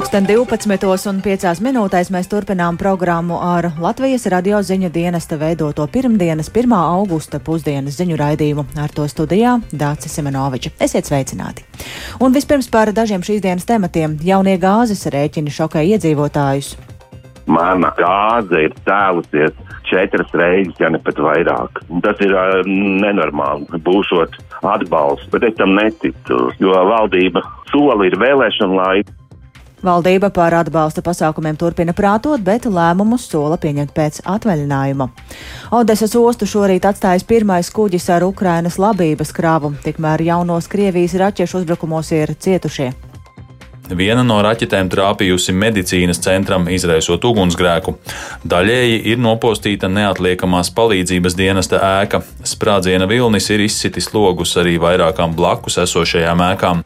Pulksten 12 un 5 minūtēs mēs turpinām programmu ar Latvijas radio ziņu dienesta veidoto pirmdienas 1. augusta pusdienas ziņu raidījumu. Ar to studijā Dācis Semenoviča. Esiet sveicināti! Un vispirms par dažiem šīs dienas tematiem. Jaunie gāzes rēķini šokē iedzīvotājus. Mana gāze ir cēlusies četras reizes, ja ne pat vairāk. Tas ir uh, nenormāli. Būšot atbalsts, bet es tam neticu, jo valdība soli ir vēlēšana laika. Valdība par atbalsta pasākumiem turpina prātot, bet lēmumus sola pieņemt pēc atvaļinājuma. Odesas ostu šorīt atstājas pirmais kuģis ar Ukrainas labības krāvu, tikmēr jaunos Krievijas raķešu uzbrukumos ir cietušie. Viena no raķetēm trāpījusi medicīnas centram, izraisot ugunsgrēku. Daļēji ir nopostīta neatliekamās palīdzības dienesta ēka. Sprādziena vilnis ir izsitis logus arī vairākām blakus esošajām ēkām.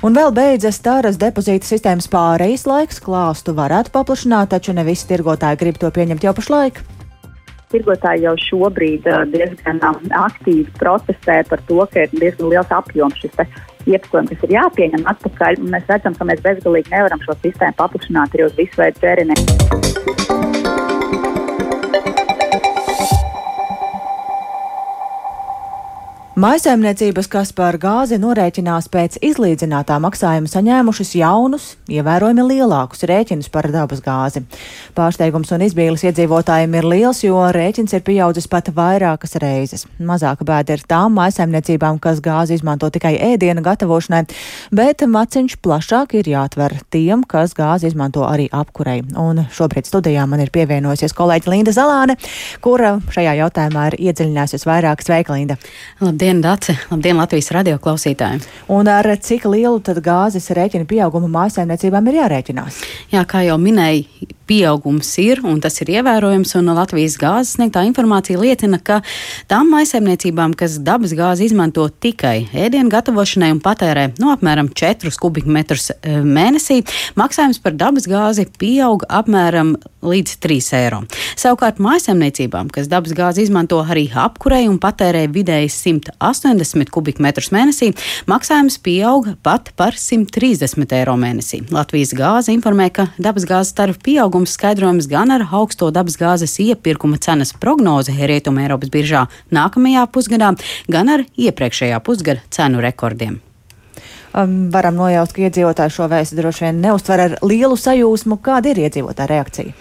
Un vēl beidzas tāras depozīta sistēmas pārejas laiks, klāstu varētu paplašināt, taču ne visi tirgotāji grib to pieņemt jau pašlaik. Tirgotāji jau šobrīd diezgan aktīvi protestē par to, ka ir diezgan liels apjoms šis iepakojums, kas ir jāpieņem atpakaļ. Mēs redzam, ka mēs bezgalīgi nevaram šo sistēmu paplašināt arī uz visu veidu tērieniem. Maisaimniecības, kas par gāzi norēķinās pēc izlīdzinātā maksājuma saņēmušas jaunus, ievērojami lielākus rēķinus par dabas gāzi. Pārsteigums un izbīles iedzīvotājiem ir liels, jo rēķins ir pieaudzis pat vairākas reizes. Mazāka bēda ir tām maisaimniecībām, kas gāzi izmanto tikai ēdienu gatavošanai, bet maciņš plašāk ir jāatver tiem, kas gāzi izmanto arī apkurei. Un šobrīd studijā man ir pievienojusies kolēģi Linda Zalāne, kura šajā jautājumā ir iedziļinājusies vairāk. Sveika, Linda! Labdien! Labdien, Dāce! Labdien, Latvijas radio klausītājiem! Un ar cik lielu gāzes rēķina pieaugumu mājsaimniecībām ir jārēķinās? Jā, kā jau minēju, pieaugums ir un tas ir ievērojams, un Latvijas gāzes sniegtā informācija liecina, ka tām mājsaimniecībām, kas dabas gāzi izmanto tikai ēdienu gatavošanai un patērē no apmēram 4 kubikmetrus e, mēnesī, maksājums par dabas gāzi pieaug apmēram līdz 3 eiro. Savukārt mājsaimniecībām, kas dabas gāzi izmanto arī apkurei un patērē vidēji 100 80 kubikmetrus mēnesī, maksājums pieauga pat par 130 eiro mēnesī. Latvijas gāze informē, ka dabasgāzes tarifu pieaugums skaidrojams gan ar augsto dabasgāzes iepirkuma cenas prognozi Rietumē Eiropas biržā nākamajā pusgadā, gan ar iepriekšējā pusgada cenu rekordiem um, varam nojaust, ka iedzīvotāji šo vēstu droši vien neuztver ar lielu sajūsmu. Kāda ir iedzīvotāja reakcija?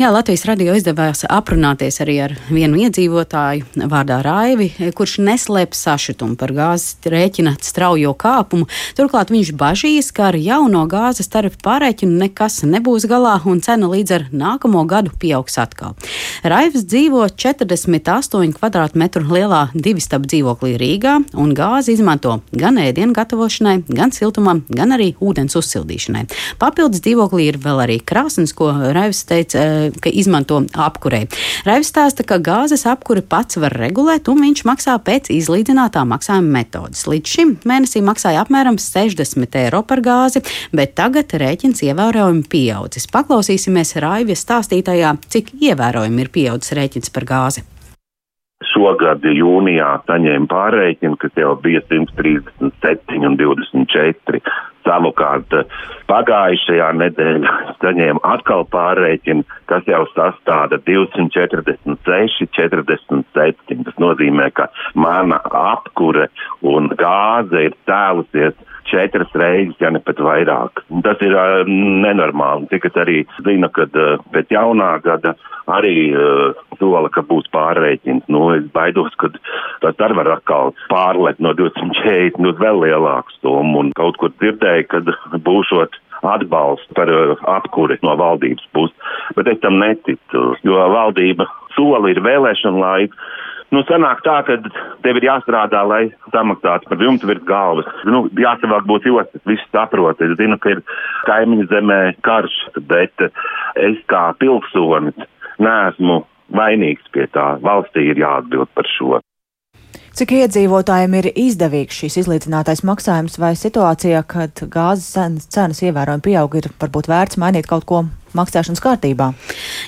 Jā, Latvijas radio izdevās aprunāties arī ar vienu iedzīvotāju vārdā Raivi, kurš neslēp sašutumu par gāzes rēķina straujo kāpumu. Turklāt viņš bažīs, ka ar jauno gāzes tarifu pārēķinu nekas nebūs galā un cena līdz ar nākamo gadu pieaugs atkal. Raivs dzīvo 48 kvadrātmetru lielā divistabu dzīvoklī Rīgā un gāzi izmanto gan ēdienu gatavošanai, gan siltumam, gan arī ūdens uzsildīšanai. Papildus dzīvoklī ir vēl arī krāsnes, ko Raivs teica, eh, ka izmanto apkurei. Raivs stāsta, ka gāzes apkuri pats var regulēt, un viņš maksā pēc izlīdzinātā maksājuma metodas. Līdz šim mēnesī maksāja apmēram 60 eiro par gāzi, bet tagad rēķins ievērojami pieaudzis. Paklausīsimies Raivijas stāstītajā, cik ievērojami ir pieaudzis rēķins par gāzi šogad jūnijā saņēma pārreikinu, kas jau bija 137 un 24. Savukārt pagājušajā nedēļā saņēma atkal pārreikinu, kas jau sastāda 246, 47. Tas nozīmē, ka mana apkure un gāze ir cēlusies četras reizes, ja ne pat vairāk. Tas ir uh, nenormāli. Tikai arī zinu, ka uh, pēc jaunā gada arī uh, sola, ka būs pārreikins. Nu, es baidos, ka tas arī var atkal pārlet no 240 uz vēl lielāku summu. Un kaut kur dzirdēju, kad būšot atbalstu par uh, apkuri no valdības puses, bet es tam neticu, jo valdība soli ir vēlēšana laiks Nu, sanāk tā, ka tev ir jāstrādā, lai samaksātu par jumtu virs galvas. Nu, jāsavāk būt jostas, viss saprot. Es zinu, ka ir kaimiņu zemē karš, bet es kā pilsonis neesmu vainīgs pie tā. Valstī ir jāatbild par šo. Cik iedzīvotājiem ir izdevīgs šīs izlīdzinātais maksājums vai situācijā, kad gāzes cenas ievērojami pieaug, ir varbūt vērts mainīt kaut ko maksāšanas kārtībā.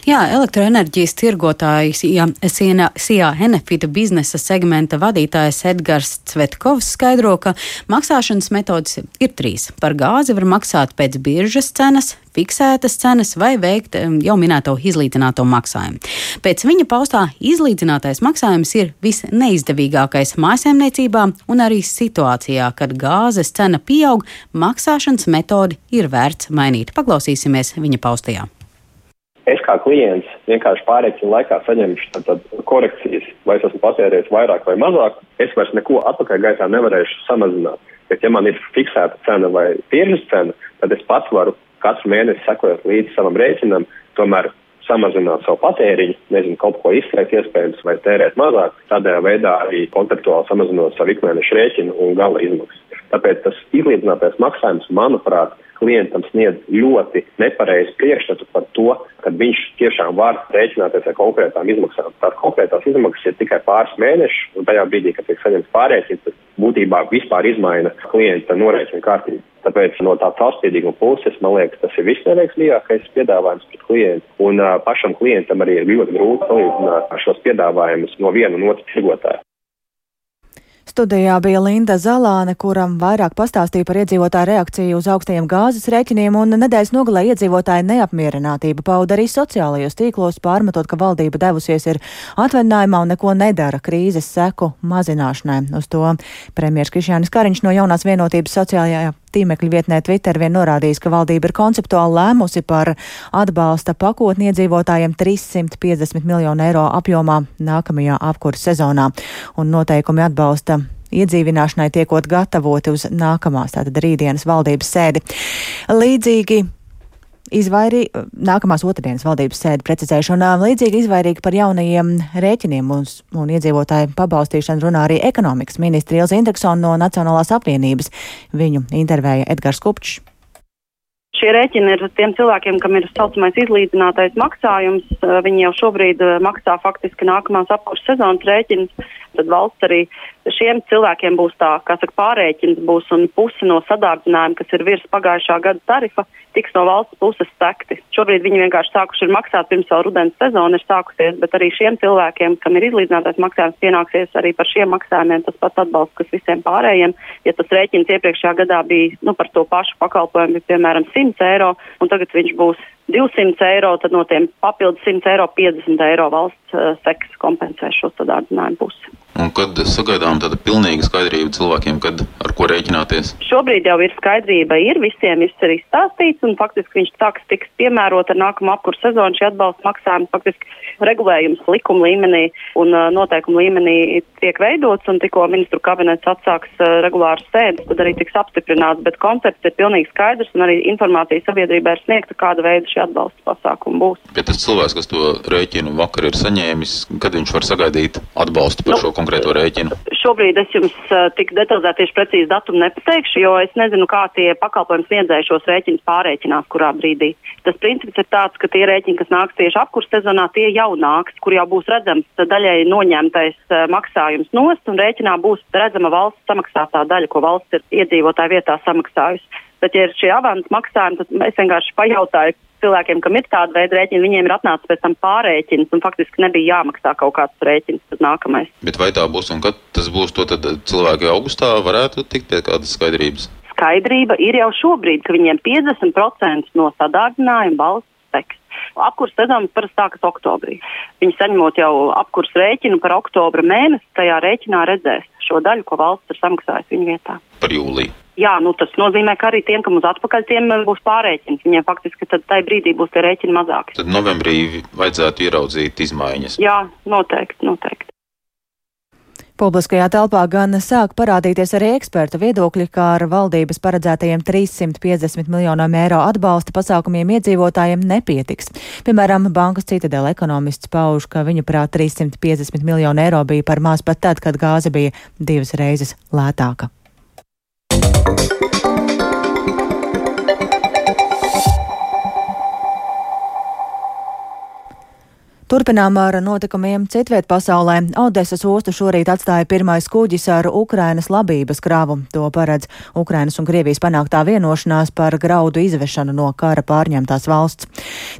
Jā, elektroenerģijas tirgotājs ja, SIA Enefita biznesa segmenta vadītājs Edgars Cvetkovs skaidro, ka maksāšanas metodas ir trīs. Par gāzi var maksāt pēc biržas cenas, fiksētas cenas vai veikt jau minēto izlīdzināto maksājumu. Pēc viņa paustā izlīdzinātais maksājums ir visneizdevīgākais mājsaimniecībām un arī situācijā, kad gāzes cena pieaug, maksāšanas metodi ir vērts mainīt. Paklausīsimies viņa paustajā. Es kā klients vienkārši pārreikinu laikā saņemšu tad, tad korekcijas, vai es esmu patērējis vairāk vai mazāk. Es vairs neko atpakaļ gaitā nevarēšu samazināt. Bet, ja man ir fiksēta cena vai tiešas cena, tad es pats varu katru mēnesi sekojot līdzi savam rēķinam, tomēr samazināt savu patēriņu, nezinu, kaut ko izslēgt iespējams vai tērēt mazāk, tādā veidā arī konceptuāli samazinot savu ikmēneša rēķinu un gala izmaksas. Tāpēc tas izlīdzinātais maksājums, manuprāt, klientam sniedz ļoti nepareizu priekšstatu par to, ka viņš tiešām var rēķināties ar konkrētām izmaksām. Tās konkrētās izmaksas ir tikai pāris mēneši, un tajā brīdī, kad tiek saņemts pārreikins, tas būtībā vispār izmaina klienta norēķinu kārtību. Tāpēc no tā caurspīdīguma puses, man liekas, tas ir visneveiksmīgākais piedāvājums pret klientu. Un uh, pašam klientam arī ir ļoti grūti salīdzināt šos piedāvājumus no viena un otra tirgotāja. Studijā bija Linda Zalāne, kuram vairāk pastāstīja par iedzīvotāju reakciju uz augstajiem gāzes rēķiniem, un nedēļas nogalē iedzīvotāju neapmierinātība pauda arī sociālajos tīklos, pārmetot, ka valdība devusies ir atvaļinājumā un neko nedara krīzes seku mazināšanai. Uz to premjeras Krišjānis Kariņš no jaunās vienotības sociālajā tīmekļa vietnē Twitter vien norādījis, ka valdība ir konceptuāli lēmusi par atbalsta pakotni iedzīvotājiem 350 miljonu eiro apjomā nākamajā apkursu sezonā, un noteikumi atbalsta iedzīvināšanai tiekot gatavoti uz nākamās, tātad rītdienas valdības sēdi. Līdzīgi izvairīgi, nākamās otrdienas valdības sēdi precizēšu, un līdzīgi izvairīgi par jaunajiem rēķiniem un, un iedzīvotāju pabalstīšanu runā arī ekonomikas ministri Ilza Indeksona no Nacionālās apvienības. Viņu intervēja Edgars Kupčs. Šie rēķini ir tiem cilvēkiem, kam ir saucamais izlīdzinātais maksājums. Viņi jau šobrīd maksā faktiski nākamās apkurses sezonas rēķinus. Tad valsts arī šiem cilvēkiem būs tā, kā saka, pārēķins būs un pusi no sadārdzinājuma, kas ir virs pagājušā gada tarifa, tiks no valsts puses sekti. Šobrīd viņi vienkārši sākuši maksāt pirms vēl rudens sezona ir sākusies, bet arī šiem cilvēkiem, kam ir izlīdzinātais maksājums, pienāksies arī par šiem maksājumiem tas pats atbalsts, kas visiem pārējiem. Ja tas rēķins iepriekšējā gadā bija nu, par to pašu pakalpojumu, bija piemēram 100 eiro, un tagad viņš būs 200 eiro, tad no tiem papildus 100 eiro 50 eiro valsts uh, seks kompensē šo sadārdzinājumu pusi. Un kad sagaidām tāda pilnīga skaidrība cilvēkiem, kad ar ko rēķināties? Šobrīd jau ir skaidrība, ir visiem viss ir izstāstīts, un faktiski viņš sāks tiks piemērot ar nākamo apkuru sezonu šī atbalsta maksājuma. Faktiski regulējums likuma līmenī un uh, noteikuma līmenī tiek veidots, un tikko ministru kabinets atsāks uh, regulāras sēdes, tad arī tiks apstiprināts, bet koncepts ir pilnīgi skaidrs, un arī informācija sabiedrībai ir sniegta, kāda veida šī atbalsta pasākuma būs. Bet tas cilvēks, kas to rēķinu vakar ir saņēmis, kad viņš var sagaidīt atbalstu par nu, šo konkrētu konkrēto rēķinu? Šobrīd es jums uh, tik detalizēti tieši precīzi datumu nepateikšu, jo es nezinu, kā tie pakalpojums sniedzēji šos rēķinus pārēķinās, kurā brīdī. Tas princips ir tāds, ka tie rēķini, kas nāks tieši apkurs sezonā, tie jau nāks, kur jau būs redzams daļai noņemtais uh, maksājums nost, un rēķinā būs redzama valsts samaksātā daļa, ko valsts ir iedzīvotāju vietā samaksājusi. Bet, ja ir šie avans maksājumi, tad es vienkārši pajautāju, cilvēkiem, kam ir tāda veida rēķini, viņiem ir atnācis pēc tam pārēķins un faktiski nebija jāmaksā kaut kāds rēķins nākamais. Bet vai tā būs un kad tas būs, to tad cilvēki augustā varētu tikt pie kādas skaidrības? Skaidrība ir jau šobrīd, ka viņiem 50% no sadārdzinājuma valsts seks. Apkurs sezona parasti sākas oktobrī. Viņi saņemot jau apkurs rēķinu par oktobra mēnesi, tajā rēķinā redzēs šo daļu, ko valsts ir samaksājusi viņu vietā. Par jūliju. Jā, nu tas nozīmē, ka arī tiem, kam uz atpakaļ, tiem būs pārreikins. Viņiem faktiski tad tajā brīdī būs tie rēķini mazāki. Tad novembrī vajadzētu ieraudzīt izmaiņas. Jā, noteikti, noteikti. Publiskajā telpā gan sāk parādīties arī eksperta viedokļi, kā ar valdības paredzētajiem 350 miljoniem eiro atbalsta pasākumiem iedzīvotājiem nepietiks. Piemēram, bankas citadela ekonomists pauž, ka viņa prāt 350 miljonu eiro bija par maz pat tad, kad gāze bija divas reizes lētāka. Música Turpinām ar notikumiem citviet pasaulē. Odesas ostu šorīt atstāja pirmais kuģis ar Ukrainas labības kravu. To paredz Ukrainas un Krievijas panāktā vienošanās par graudu izvešanu no kara pārņemtās valsts.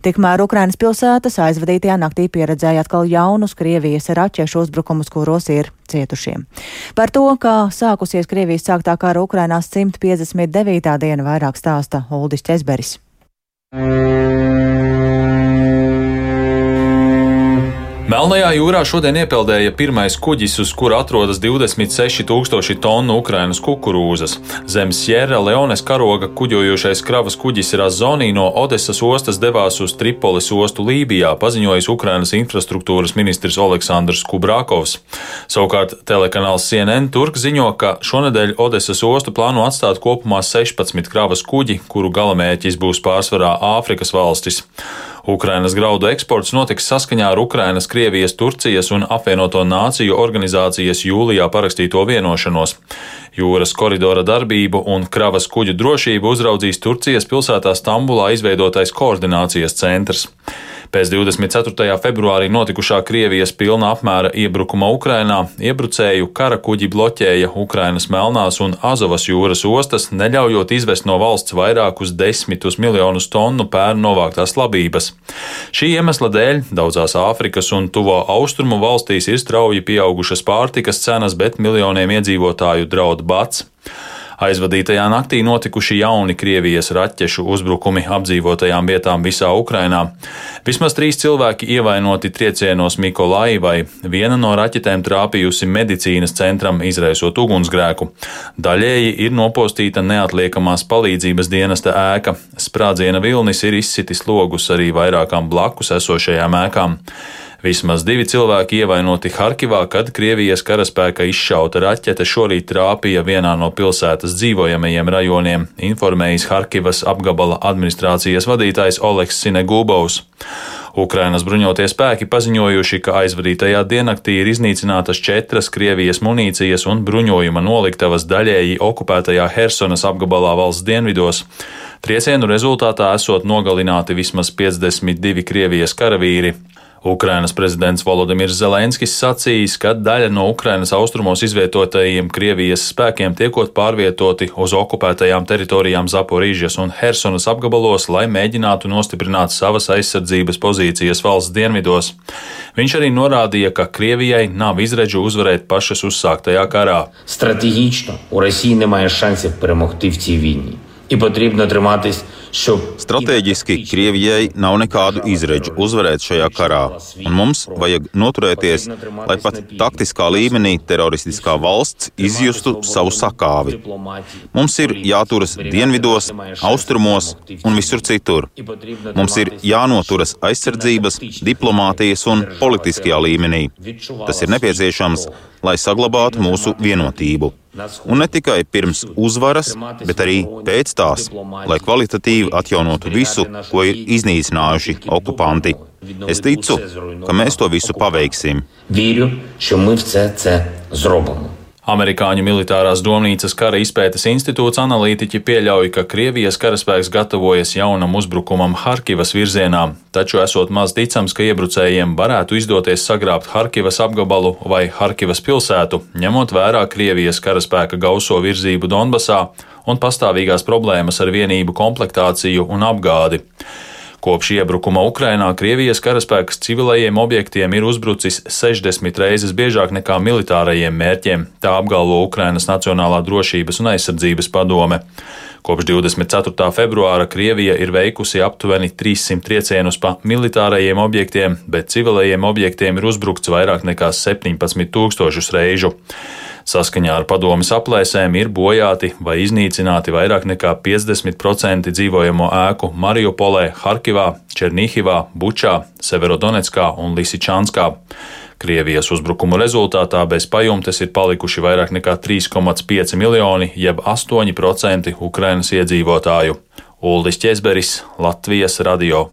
Tikmēr Ukrainas pilsētas aizvadītajā naktī pieredzēja atkal jaunus Krievijas raķešu uzbrukumus, kuros ir cietušiem. Par to, kā sākusies Krievijas sāktā kara Ukrainās 159. diena vairāk stāsta Uldis Česberis. Melnajā jūrā šodien iepeldēja pirmais kuģis, uz kura atrodas 26,000 tonu Ukrainas kukurūzas. Zem Sierra Leones karoga kuģojošais kravas kuģis Razonī no Odesas ostas devās uz Tripolis ostu Lībijā, paziņojis Ukrainas infrastruktūras ministrs Aleksandrs Kubrākovs. Savukārt telekanāls CNN Turk ziņo, ka šonadēļ Odesas ostu plāno atstāt kopumā 16 kravas kuģi, kuru galamērķis būs pārsvarā Āfrikas valstis. Ukrainas graudu eksports notiks saskaņā ar Ukrainas, Krievijas, Turcijas un apvienoto nāciju organizācijas jūlijā parakstīto vienošanos. Jūras koridora darbību un kravas kuģu drošību uzraudzīs Turcijas pilsētā Stambulā izveidotais koordinācijas centrs. Pēc 24. februārī notikušā Krievijas pilna apmēra iebrukuma Ukrainā iebrucēju kara kuģi bloķēja Ukrainas Melnās un Azovas jūras ostas, neļaujot izvest no valsts vairākus desmitus miljonus tonu pērnu novāktās labības. Šī iemesla dēļ daudzās Āfrikas un Tuvo austrumu valstīs ir strauji pieaugušas pārtikas cenas, bet miljoniem iedzīvotāju draud bats. Aizvadītajā naktī notikuši jauni Krievijas raķešu uzbrukumi apdzīvotajām vietām visā Ukrainā. Vismaz trīs cilvēki ievainoti triecienos Mikolaivai, viena no raķetēm trāpījusi medicīnas centram, izraisot ugunsgrēku. Daļēji ir nopostīta neatliekamās palīdzības dienesta ēka. Sprādziena vilnis ir izsitis logus arī vairākām blakus esošajām ēkām. Vismaz divi cilvēki ievainoti Harkivā, kad Krievijas karaspēka izšauta raķete šorīt trāpīja vienā no pilsētas dzīvojamajiem rajoniem, informējis Harkivas apgabala administrācijas vadītājs Oleks Sinegūbovs. Ukrainas bruņotie spēki paziņojuši, ka aizvadītajā diennaktī ir iznīcinātas četras Krievijas munīcijas un bruņojuma noliktavas daļēji okupētajā Hersonas apgabalā valsts dienvidos. Triecienu rezultātā esot nogalināti vismaz 52 Krievijas karavīri. Ukrainas prezidents Volodimirs Zelenskis sacījis, ka daļa no Ukrainas austrumos izvietotajiem Krievijas spēkiem tiekot pārvietoti uz okupētajām teritorijām Zaporīžas un Hersonas apgabalos, lai mēģinātu nostiprināt savas aizsardzības pozīcijas valsts dienvidos. Viņš arī norādīja, ka Krievijai nav izredzu uzvarēt pašas uzsāktajā karā. Strateģiski Ukraiņai nemāja šansiem peremokti v cīvīņi. Ir potrebno trimāties. Stratēģiski Krievijai nav nekādu izredzu uzvarēt šajā karā, un mums vajag noturēties, lai pat taktiskā līmenī teroristiskā valsts izjustu savu sakāvi. Mums ir jāturas dienvidos, austrumos un visur citur. Mums ir jānoturas aizsardzības, diplomātijas un politiskajā līmenī. Tas ir nepieciešams, lai saglabātu mūsu vienotību. Un ne tikai pirms uzvaras, bet arī pēc tās, lai kvalitatīvi atjaunotu visu, ko ir iznīcinājuši okupanti. Es ticu, ka mēs to visu paveiksim. Вірю, що ми все це зробимо. Amerikāņu militārās domnīcas kara izpētes institūts analītiķi pieļauj, ka Krievijas karaspēks gatavojas jaunam uzbrukumam Harkivas virzienā, taču esot maz ticams, ka iebrucējiem varētu izdoties sagrābt Harkivas apgabalu vai Harkivas pilsētu, ņemot vērā Krievijas karaspēka gauso virzību Donbasā un pastāvīgās problēmas ar vienību komplektāciju un apgādi. Kopš iebrukuma Ukrainā Krievijas karaspēks civilajiem objektiem ir uzbrucis 60 reizes biežāk nekā militārajiem mērķiem, tā apgalvo Ukrainas Nacionālā drošības un aizsardzības padome. Kopš 24. februāra Krievija ir veikusi aptuveni 300 triecienus pa militārajiem objektiem, bet civilajiem objektiem ir uzbrukts vairāk nekā 17 tūkstošus reižu. Saskaņā ar padomas aplēsēm ir bojāti vai iznīcināti vairāk nekā 50% dzīvojamo ēku Mariupolē, Harkivā, Černihivā, Bučā, Severodonetskā un Lisičanskā. Krievijas uzbrukumu rezultātā bez pajumtes ir palikuši vairāk nekā 3,5 miljoni, jeb 8% Ukrainas iedzīvotāju. Uldis Česberis, Latvijas radio.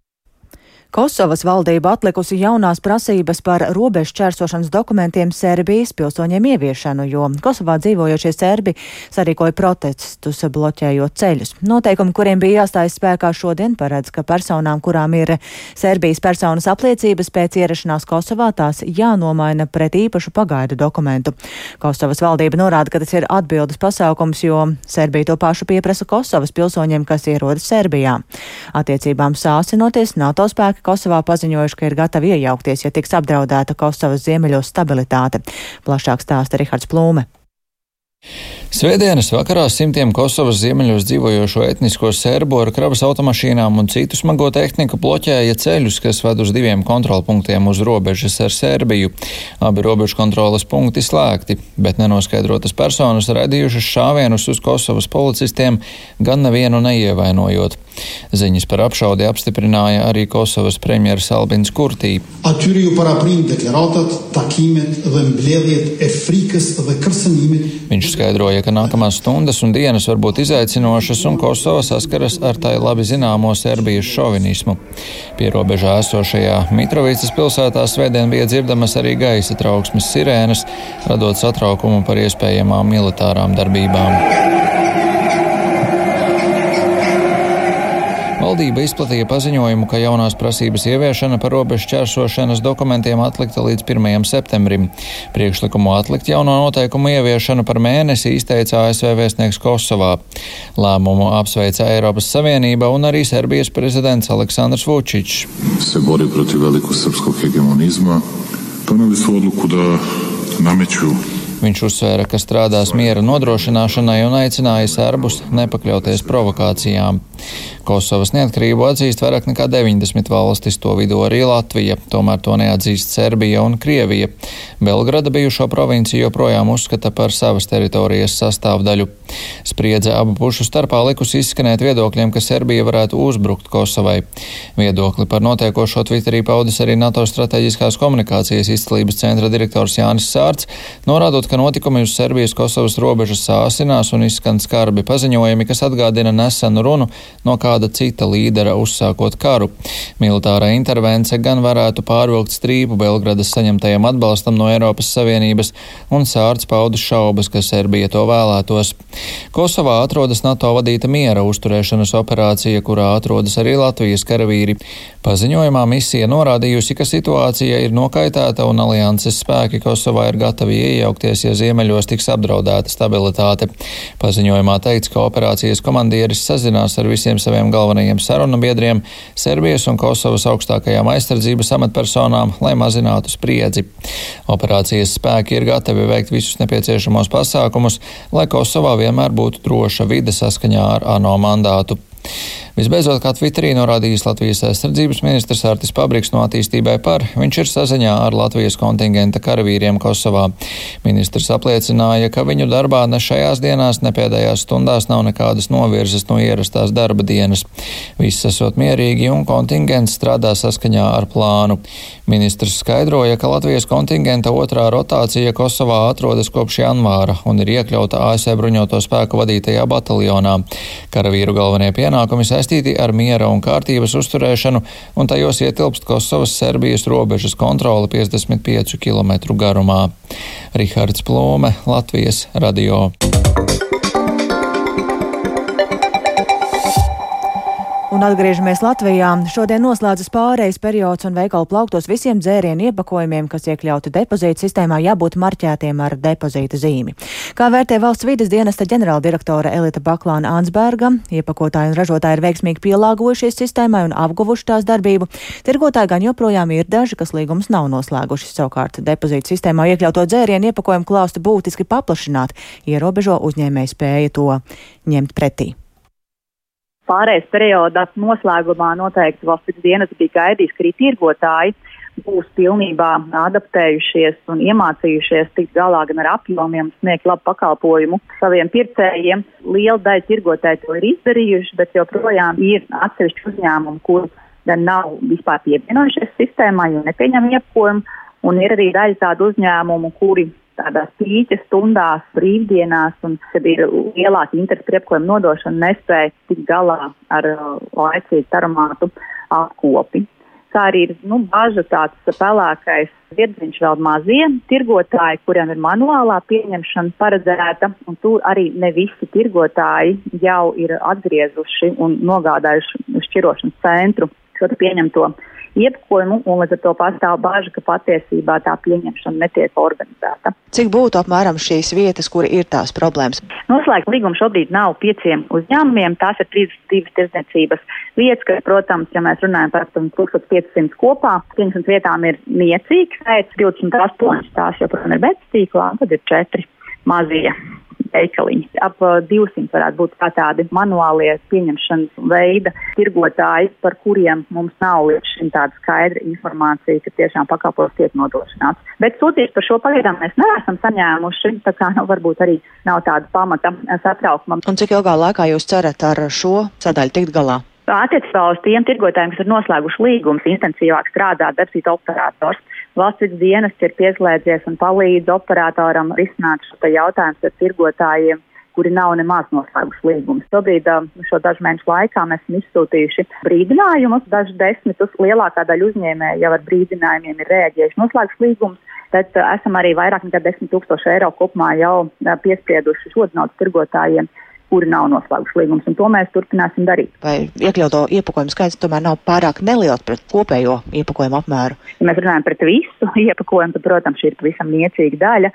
Kosovas valdība atlikusi jaunās prasības par robežu čērsošanas dokumentiem Serbijas pilsoņiem ieviešanu, jo Kosovā dzīvojošie serbi sarīkoja protestus, bloķējot ceļus. Noteikumi, kuriem bija jāstājas spēkā šodien, paredz, ka personām, kurām ir Serbijas personas apliecības pēc ierašanās Kosovā, tās jānomaina pret īpašu pagaidu dokumentu. Kosovas valdība norāda, ka tas ir atbildes pasaukums, jo Serbija to pašu pieprasa Kosovas pilsoņiem, kas ierodas Serbijā. Attiecībām sāsinoties, NATO spēki Kosovā paziņojuši, ka ir gatavi iejaukties, ja tiks apdraudēta Kosovas ziemeļos stabilitāte. Plašāk stāsta Rihards Plūme. Svētdienas vakarā simtiem Kosovas ziemeļos dzīvojošo etnisko serbu ar kravas automašīnām un citu smago tehniku bloķēja ceļus, kas ved uz diviem kontrolpunktiem uz robežas ar Serbiju. Abi robežu kontrolas punkti slēgti, bet nenoskaidrotas personas radījušas šāvienus uz Kosovas policistiem, gan nevienu neievainojot. Ziņas par apšaudi apstiprināja arī Kosovas premjeras Albins Kurtī. Viņš skaidroja, ka nākamās stundas un dienas var būt izaicinošas, un Kosova saskaras ar tai labi zināmo Serbijas šovinismu. Pierobežā esošajā Mitrovicas pilsētā svētdien bija dzirdamas arī gaisa trauksmes sirēnas, radot satraukumu par iespējamām militārām darbībām. Valdība izplatīja paziņojumu, ka jaunās prasības ieviešana par robežu čērsošanas dokumentiem atlikta līdz 1. septembrim. Priekšlikumu atlikt jauno noteikumu ieviešanu par mēnesi izteica ASV vēstnieks Kosovā. Lēmumu apsveica Eiropas Savienība un arī Serbijas prezidents Aleksandrs Vučičs. Doneli su odluku da nameću Viņš uzsvēra, ka strādās miera nodrošināšanai un aicināja serbus nepakļauties provokācijām. Kosovas neatkarību atzīst vairāk nekā 90 valstis, to vidū arī Latvija, tomēr to neatzīst Serbija un Krievija. Belgrada bijušo provinciju joprojām uzskata par savas teritorijas sastāvdaļu. Spriedze abu pušu starpā likusi izskanēt viedokļiem, ka Serbija varētu uzbrukt Kosovai. Viedokli par notiekošo Twitterī paudis arī NATO strateģiskās komunikācijas izcilības centra direktors Jānis Sārts, norādot, ka notikumi uz Serbijas-Kosovas robežas sāsinās un izskan skarbi paziņojumi, kas atgādina nesenu runu no kāda cita līdera uzsākot karu. Militārā intervence gan varētu pārvilkt strīpu Belgradas saņemtajam atbalstam no Eiropas Savienības, un Sārts pauda šaubas, ka Serbija to vēlētos. Kosovā atrodas NATO vadīta miera uzturēšanas operācija, kurā atrodas arī Latvijas karavīri. Paziņojumā misija norādījusi, ka situācija ir nokaitēta un alianses spēki Kosovā ir gatavi iejaukties, ja ziemeļos tiks apdraudēta stabilitāte. Paziņojumā teikts, ka operācijas komandieris sazinās ar visiem saviem galvenajiem sarunu biedriem, Serbijas un Kosovas augstākajām aizsardzības amatpersonām, lai mazinātu spriedzi. Operācijas spēki ir gatavi veikt visus nepieciešamos pasākumus, lai Kosovā vienmēr būtu droša vide saskaņā ar ANO mandātu. Visbeidzot, kā Twitterī norādījis Latvijas aizsardzības ministrs Artis Pabriks no attīstībai par, viņš ir saziņā ar Latvijas kontingenta karavīriem Kosovā. Ministrs apliecināja, ka viņu darbā ne šajās dienās, ne pēdējās stundās nav nekādas novirzes no ierastās darba dienas. Viss esot mierīgi un kontingents strādā saskaņā ar plānu. Ministrs skaidroja, ka Latvijas kontingenta otrā rotācija Kosovā atrodas kopš janvāra un ir iekļauta ASV bruņoto spēku vadītajā bataljonā. Karavīru galvenie pienākumi saistīti saistīti ar miera un kārtības uzturēšanu, un tajos ietilpst Kosovas-Serbijas robežas kontrole 55 km garumā. Rihards Plūme, Latvijas radio. Un atgriežamies Latvijā. Šodien noslēdzas pārejas periods un veikalu plauktos visiem dzērienu iepakojumiem, kas iekļauti depozīta sistēmā, jābūt marķētiem ar depozīta zīmi. Kā vērtē valsts vides dienesta ģenerāldirektore Elita Baklāna Ansberga, iepakotāji un ražotāji ir veiksmīgi pielāgojušies sistēmai un apguvuši tās darbību. Tirgotāji gan joprojām ir daži, kas līgums nav noslēguši. Savukārt depozīta sistēmā iekļauto dzērienu iepakojumu klāstu būtiski paplašināt, ierobežo uzņēmēju spēju to ņemt pretī pārējais perioda noslēgumā noteikti valsts dienas bija gaidījis, ka arī tirgotāji būs pilnībā adaptējušies un iemācījušies tikt galā gan ar apjomiem, sniegt labu pakalpojumu saviem pircējiem. Liela daļa tirgotāji to ir izdarījuši, bet joprojām ir atsevišķi uzņēmumi, kur gan nav vispār pievienojušies sistēmai un nepieņem iepakojumu, un ir arī daļa tādu uzņēmumu, kuri tādās pīķa stundās, brīvdienās, un kad ir lielāka interesi par iepakojumu nodošanu, nespēja tikt galā ar uh, laicīgu taromātu apkopi. kā arī ir nu, bažas tāds pelēkais virziens vēl mazie tirgotāji, kuriem ir manuālā pieņemšana paredzēta, un tur arī ne visi tirgotāji jau ir atgriezuši un nogādājuši šķirošanas centru šo pieņemto iepakojumu, un līdz ar to pastāv bāža, ka patiesībā tā pieņemšana netiek organizēta. Cik būtu apmēram šīs vietas, kur ir tās problēmas? Noslēgt līgumu šobrīd nav pieciem uzņēmumiem, tās ir 32 tirdzniecības vietas, kas, protams, ja mēs runājam par 1500 kopā, 500 vietām ir niecīgs skaits, 28 tās joprojām ir beztīklā, un tad ir 4 mazie veikaliņi. Ap 200 varētu būt kā tādi manuālie pieņemšanas veida tirgotāji, par kuriem mums nav līdz šim tāda skaidra informācija, ka tiešām pakalpojums tiek nodrošināts. Bet sūtījums par šo pagaidām mēs neesam saņēmuši, tā kā nu, varbūt arī nav tāda pamata satraukumam. Un cik ilgā laikā jūs cerat ar šo sadaļu tikt galā? Attiecībā uz tiem tirgotājiem, kas ir noslēguši līgumus, intensīvāk strādā debesīta operators. Valsts dienas ir pieslēdzies un palīdz operatoram risināt šo jautājumu ar tirgotājiem, kuri nav nemaz noslēguši līgumus. Šobrīd šo dažu mēnešu laikā mēs esam izsūtījuši brīdinājumus, dažus desmitus. Lielākā daļa uzņēmēju jau ar brīdinājumiem ir rēģējuši noslēguši līgumus. Bet uh, esam arī vairāk nekā 10 tūkstoši eiro kopumā jau uh, piesprieduši šodienas tirgotājiem kuri nav noslēguši līgumus, un to mēs turpināsim darīt. Vai iekļauto iepakojumu skaits tomēr nav pārāk neliels pret kopējo iepakojumu apmēru? Ja mēs runājam par visu iepakojumu, tad, protams, šī ir pavisam niecīga daļa,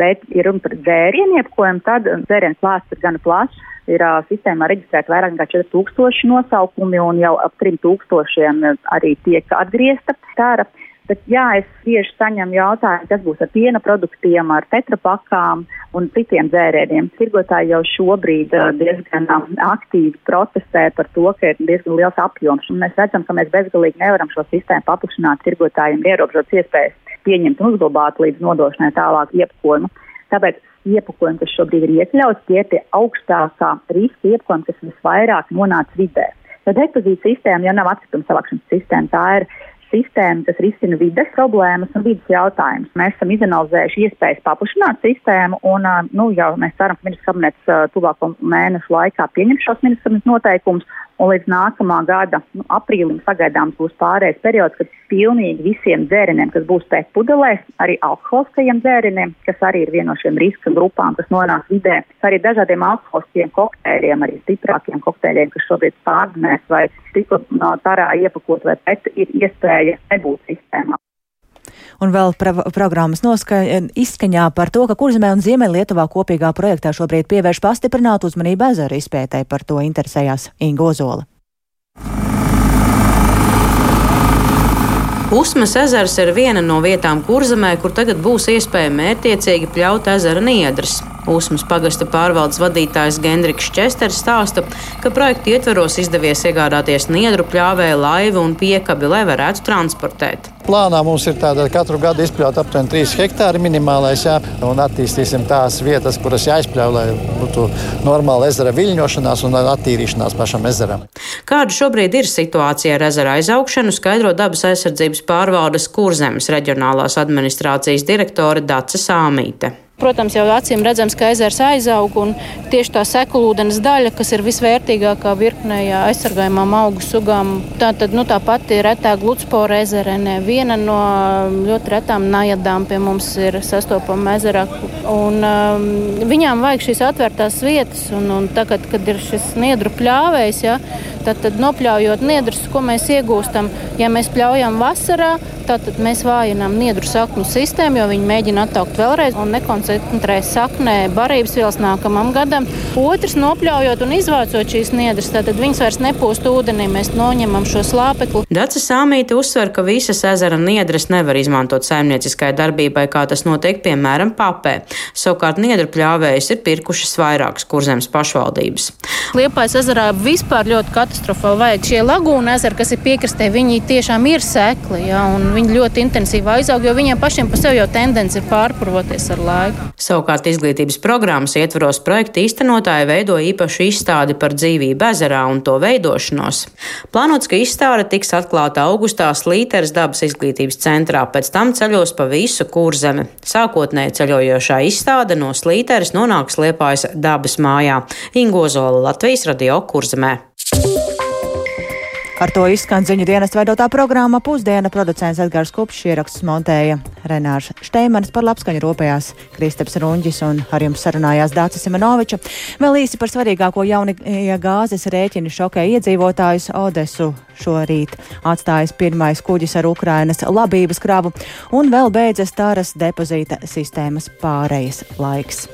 bet, ja runa par dzērienu iepakojumu, tad dzērienu klāsts ir gana plašs. Ir uh, sistēmā reģistrēta vairāk nekā 4000 nosaukumi, un jau ap 3000 arī tiek atgriezta tēra. Bet, jā, es tieši saņemu jautājumu, kas būs ar piena produktiem, ar tetrapakām un citiem dzērieniem. Tirgotāji jau šobrīd uh, diezgan uh, aktīvi protestē par to, ka ir diezgan liels apjoms. Mēs redzam, ka mēs bezgalīgi nevaram šo sistēmu paplašināt tirgotājiem ierobežotas iespējas pieņemt un uzglabāt līdz nodošanai tālāk iepakojumu. Tāpēc iepakojumi, kas šobrīd ir iekļauts, tie ir tie augstākā riska iepakojumi, kas visvairāk nonāca vidē. Tad depozīta sistēma jau nav atkrituma savākšanas sistēma. Tā ir sistēma, kas risina vides problēmas un vidas jautājumus. Mēs esam izanalizējuši iespējas paplašināt sistēmu, un nu, jau mēs ceram, ka ministrs kabinets tuvāko mēnešu laikā pieņems šos ministrs noteikumus, un līdz nākamā gada nu, aprīlim sagaidāms būs pārējais periods, kad pilnīgi visiem dzērieniem, kas būs pēc pudelēs, arī alkoholiskajiem dzērieniem, kas arī ir viena no šiem riska grupām, kas nonāk vidē, arī dažādiem alkoholiskiem kokteļiem, arī stiprākiem kokteļiem, kas šobrīd pārdunēs vai tikko no tarā iepakot vai pēc, ir iespēja nebūt sistēmā. Un vēl programmas noska, izskaņā par to, ka Kurzemē un Ziemeļlietuvā kopīgā projektā šobrīd pievērš pastiprinātu uzmanību ezeru izpētē. Par to interesējās Ingo Zola. Usmas ezers ir viena no vietām Kurzemē, kur tagad būs iespēja mērķiecīgi pļaut ezera niedras. Usmas pagasta pārvaldes vadītājs Gendriks Česters stāsta, ka projekta ietveros izdevies iegādāties niedru pļāvēju laivu un piekabi, lai varētu transportēt. Plānā mums ir tāda katru gadu izpļaut aptuveni 3 hektāri minimālais, jā, un attīstīsim tās vietas, kuras jāizpļauj, lai būtu normāla ezera viļņošanās un attīrīšanās pašam ezeram. Kāda šobrīd ir situācija ar ezera aizaugšanu, skaidro dabas aizsardzības pārvaldes Kurzemes reģionālās administrācijas direktore Dace Sāmīte. Protams, jau acīm redzams, ka ezers aizaug un tieši tā sekulūdens daļa, kas ir visvērtīgākā virknē aizsargājumām augu sugām, tā tad nu, tā pati retā gludspora ezerene, viena no ļoti retām najadām pie mums ir sastopama ezerā. Un, um, viņām vajag šīs atvērtās vietas, un, un tagad, kad ir šis niedru pļāvējs, ja, tad, tad nopļaujot niedrus, ko mēs iegūstam, ja mēs pļaujam vasarā, tad mēs vājinām niedru sakņu sistēmu, jo viņi mēģina attaukt vēlreiz un nekoncentrē saknē barības vielas nākamam gadam. Otrs, nopļaujot un izvācot šīs niedras, tad viņas vairs nepūst ūdenī, mēs noņemam šo slāpekli. Dacis Sāmīte uzsver, ka visas ezera niedras nevar izmantot saimnieciskai darbībai, kā tas notiek piemēram papē. Savukārt niedru pļāvējus ir pirkušas vairākas kurzemes pašvaldības. Liepājas ezerā vispār ļoti katastrofāli vajag šie lagūna ezeri, kas ir piekrastē, viņi tiešām ir sekli. Ja, viņi ļoti intensīvi aizaug, jo viņiem pašiem pa sevi jau tendence ir pārpurvoties ar laiku. Savukārt izglītības programmas ietvaros projekta īstenotāji veido īpašu izstādi par dzīvību ezerā un to veidošanos. Plānots, ka izstāde tiks atklāta augustā Slīteres dabas izglītības centrā, pēc tam ceļos pa visu kurzemi. Sākotnēji ceļojošā izstāde no Slīteres nonāks Liepājas dabas mājā Ingozola Latvijas radio kurzemē. Ar to izskan ziņu dienas veidotā programma Pusdiena. Producents Edgars Kupšs ierakstus montēja Renārs Šteimanis par labskaņu rūpējās Kristaps Runģis un ar jums sarunājās Dācis Simenoviča. Vēl īsi par svarīgāko jaunie gāzes rēķini šokē iedzīvotājus Odesu šorīt atstājas pirmais kuģis ar Ukrainas labības kravu un vēl beidzas tāras depozīta sistēmas pārejas laiks.